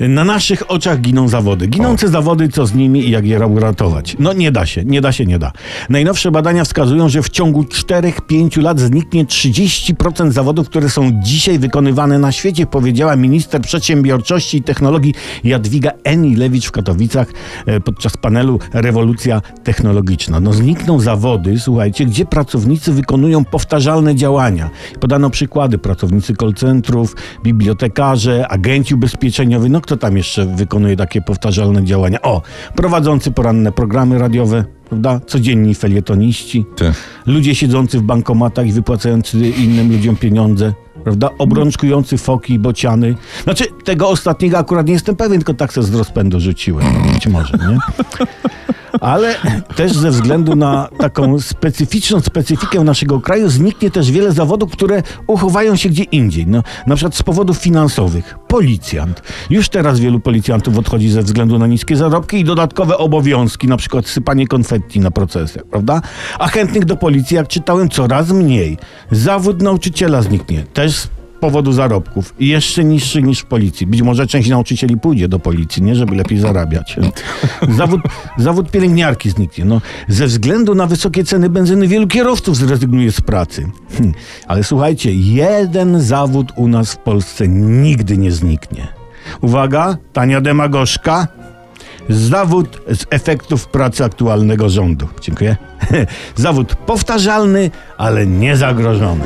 Na naszych oczach giną zawody. Ginące zawody, co z nimi i jak je uratować? No nie da się, nie da się, nie da. Najnowsze badania wskazują, że w ciągu 4-5 lat zniknie 30% zawodów, które są dzisiaj wykonywane na świecie, powiedziała minister przedsiębiorczości i technologii Jadwiga Enilewicz w Katowicach e, podczas panelu Rewolucja Technologiczna. No znikną zawody, słuchajcie, gdzie pracownicy wykonują powtarzalne działania. Podano przykłady, pracownicy call centrów, bibliotekarze, agenci ubezpieczeniowi, no kto tam jeszcze wykonuje takie powtarzalne działania? O, prowadzący poranne programy radiowe, prawda? Codzienni felietoniści, Ty. ludzie siedzący w bankomatach i wypłacający innym ludziom pieniądze, prawda? Obrączkujący foki i bociany. Znaczy, tego ostatniego akurat nie jestem pewien, tylko tak se z rozpędu rzuciłem. Być może, nie? Ale też ze względu na taką specyficzną specyfikę naszego kraju zniknie też wiele zawodów, które uchowają się gdzie indziej. No, na przykład z powodów finansowych. Policjant. Już teraz wielu policjantów odchodzi ze względu na niskie zarobki i dodatkowe obowiązki, na przykład sypanie konfetti na procesach, prawda? A chętnych do policji, jak czytałem, coraz mniej. Zawód nauczyciela zniknie. Też z powodu zarobków. I jeszcze niższych niż w policji. Być może część nauczycieli pójdzie do policji, nie? Żeby lepiej zarabiać. Zawód, zawód pielęgniarki zniknie. No, ze względu na wysokie ceny benzyny wielu kierowców zrezygnuje z pracy. Hm. Ale słuchajcie, jeden zawód u nas w Polsce nigdy nie zniknie. Uwaga, tania demagożka. Zawód z efektów pracy aktualnego rządu. Dziękuję. Zawód powtarzalny, ale niezagrożony.